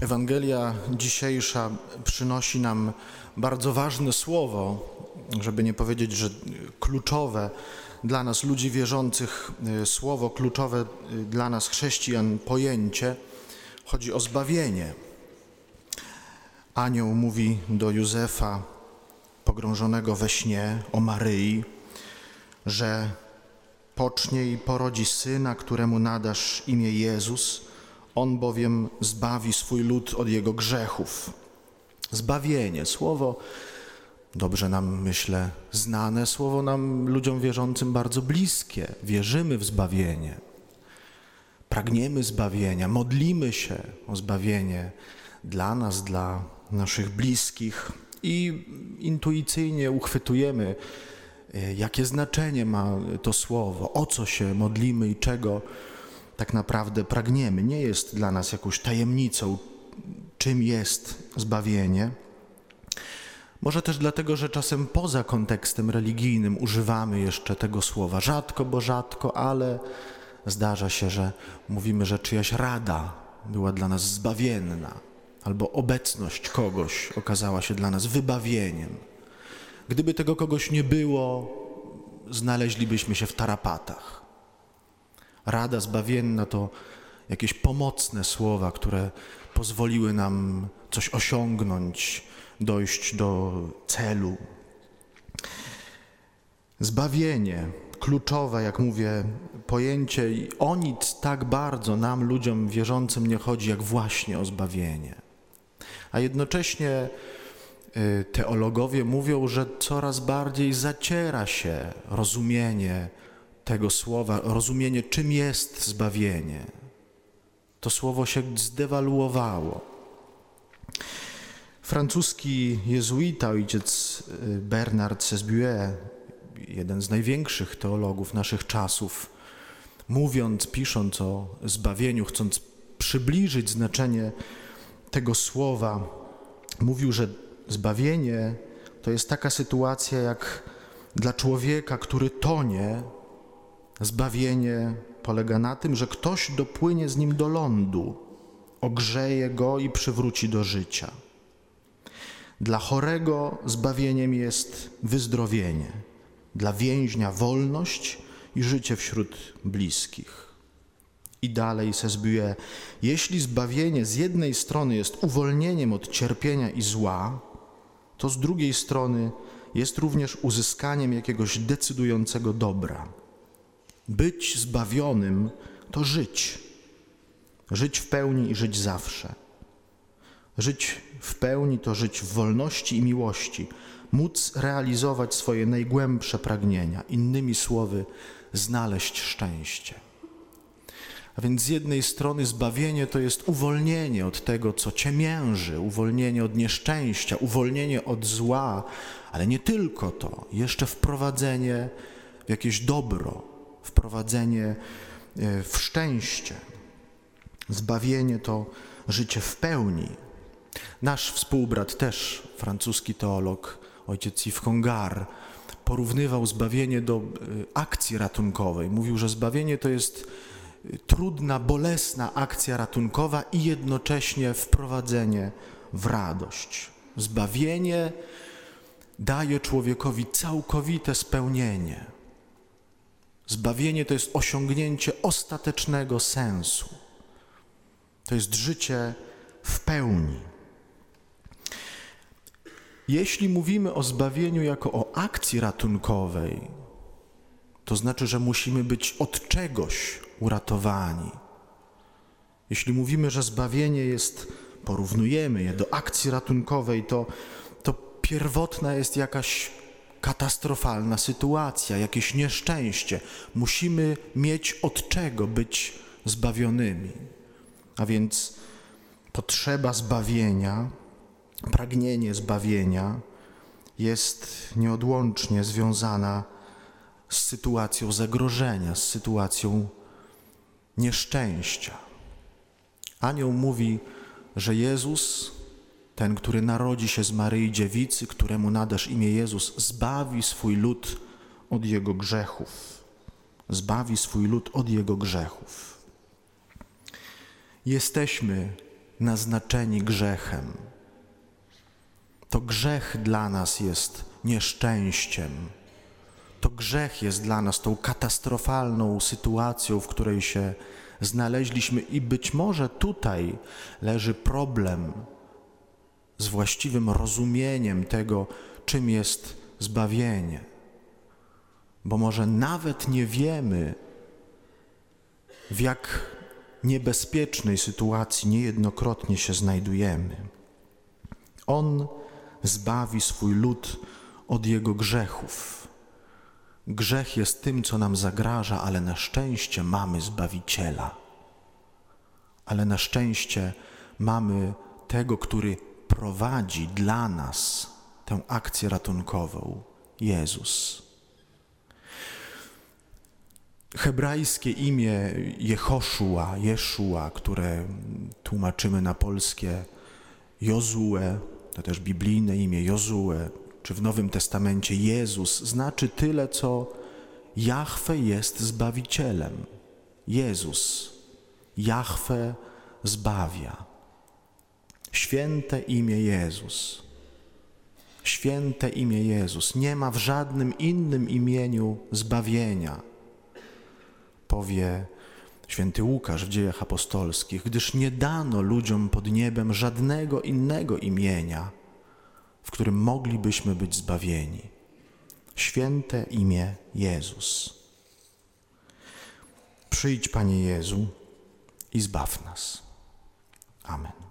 Ewangelia dzisiejsza przynosi nam bardzo ważne słowo, żeby nie powiedzieć, że kluczowe dla nas, ludzi wierzących, y, słowo kluczowe y, dla nas, chrześcijan, pojęcie. Chodzi o zbawienie. Anioł mówi do Józefa, pogrążonego we śnie, o Maryi, że pocznie i porodzi syna, któremu nadasz imię Jezus – on bowiem zbawi swój lud od jego grzechów. Zbawienie, słowo dobrze nam, myślę, znane, słowo nam, ludziom wierzącym, bardzo bliskie. Wierzymy w zbawienie. Pragniemy zbawienia, modlimy się o zbawienie dla nas, dla naszych bliskich i intuicyjnie uchwytujemy, e, jakie znaczenie ma to słowo, o co się modlimy i czego tak naprawdę pragniemy. Nie jest dla nas jakąś tajemnicą, czym jest zbawienie. Może też dlatego, że czasem poza kontekstem religijnym używamy jeszcze tego słowa. Rzadko, bo rzadko, ale zdarza się, że mówimy, że czyjaś rada była dla nas zbawienna, albo obecność kogoś okazała się dla nas wybawieniem. Gdyby tego kogoś nie było, znaleźlibyśmy się w tarapatach. Rada zbawienna to jakieś pomocne słowa, które pozwoliły nam coś osiągnąć, dojść do celu. Zbawienie, kluczowe, jak mówię, pojęcie, i o nic tak bardzo nam, ludziom wierzącym, nie chodzi, jak właśnie o zbawienie. A jednocześnie y, teologowie mówią, że coraz bardziej zaciera się rozumienie tego słowa, rozumienie, czym jest zbawienie. To słowo się zdewaluowało. Francuski jezuita, ojciec y, Bernard Sesbue, jeden z największych teologów naszych czasów, mówiąc, pisząc o zbawieniu, chcąc przybliżyć znaczenie tego słowa, mówił, że zbawienie to jest taka sytuacja jak dla człowieka, który tonie, Zbawienie polega na tym, że ktoś dopłynie z nim do lądu, ogrzeje go i przywróci do życia. Dla chorego zbawieniem jest wyzdrowienie, dla więźnia wolność i życie wśród bliskich. I dalej Sesbue, jeśli zbawienie z jednej strony jest uwolnieniem od cierpienia i zła, to z drugiej strony jest również uzyskaniem jakiegoś decydującego dobra. Być zbawionym to żyć. Żyć w pełni i żyć zawsze. Żyć w pełni to żyć w wolności i miłości, móc realizować swoje najgłębsze pragnienia, innymi słowy, znaleźć szczęście. A więc z jednej strony zbawienie to jest uwolnienie od tego, co ciemięży, uwolnienie od nieszczęścia, uwolnienie od zła, ale nie tylko to, jeszcze wprowadzenie w jakieś dobro, wprowadzenie e, w szczęście. Zbawienie to życie w pełni. Nasz współbrat, też francuski teolog, ojciec Yves Congar, porównywał zbawienie do e, akcji ratunkowej. Mówił, że zbawienie to jest e, trudna, bolesna akcja ratunkowa i jednocześnie wprowadzenie w radość. Zbawienie daje człowiekowi całkowite spełnienie. Zbawienie to jest osiągnięcie ostatecznego sensu. To jest życie w pełni. Jeśli mówimy o zbawieniu jako o akcji ratunkowej, to znaczy, że musimy być od czegoś uratowani. Jeśli mówimy, że zbawienie jest, porównujemy je do akcji ratunkowej, to, to pierwotna jest jakaś katastrofalna sytuacja, jakieś nieszczęście. Musimy mieć od czego być zbawionymi. A więc potrzeba zbawienia, pragnienie zbawienia jest nieodłącznie związana z sytuacją zagrożenia, z sytuacją nieszczęścia. Anioł mówi, że Jezus ten, który narodzi się z Maryi Dziewicy, któremu nadasz imię Jezus, zbawi swój lud od jego grzechów. Zbawi swój lud od jego grzechów. Jesteśmy naznaczeni grzechem. To grzech dla nas jest nieszczęściem. To grzech jest dla nas tą katastrofalną sytuacją, w której się znaleźliśmy, i być może tutaj leży problem z właściwym rozumieniem tego, czym jest zbawienie. Bo może nawet nie wiemy, w jak niebezpiecznej sytuacji niejednokrotnie się znajdujemy. On zbawi swój lud od jego grzechów. Grzech jest tym, co nam zagraża, ale na szczęście mamy Zbawiciela. Ale na szczęście mamy tego, który prowadzi dla nas tę akcję ratunkową Jezus. Hebrajskie imię Jehoszua, Jeszua, które tłumaczymy na polskie Jozue, to też biblijne imię Jozue, czy w Nowym Testamencie Jezus, znaczy tyle, co Jahwe jest Zbawicielem. Jezus, Jahwe zbawia. Święte imię Jezus. Święte imię Jezus. Nie ma w żadnym innym imieniu zbawienia, powie święty Łukasz w dziejach apostolskich, gdyż nie dano ludziom pod niebem żadnego innego imienia, w którym moglibyśmy być zbawieni. Święte imię Jezus. Przyjdź, Panie Jezu, i zbaw nas. Amen.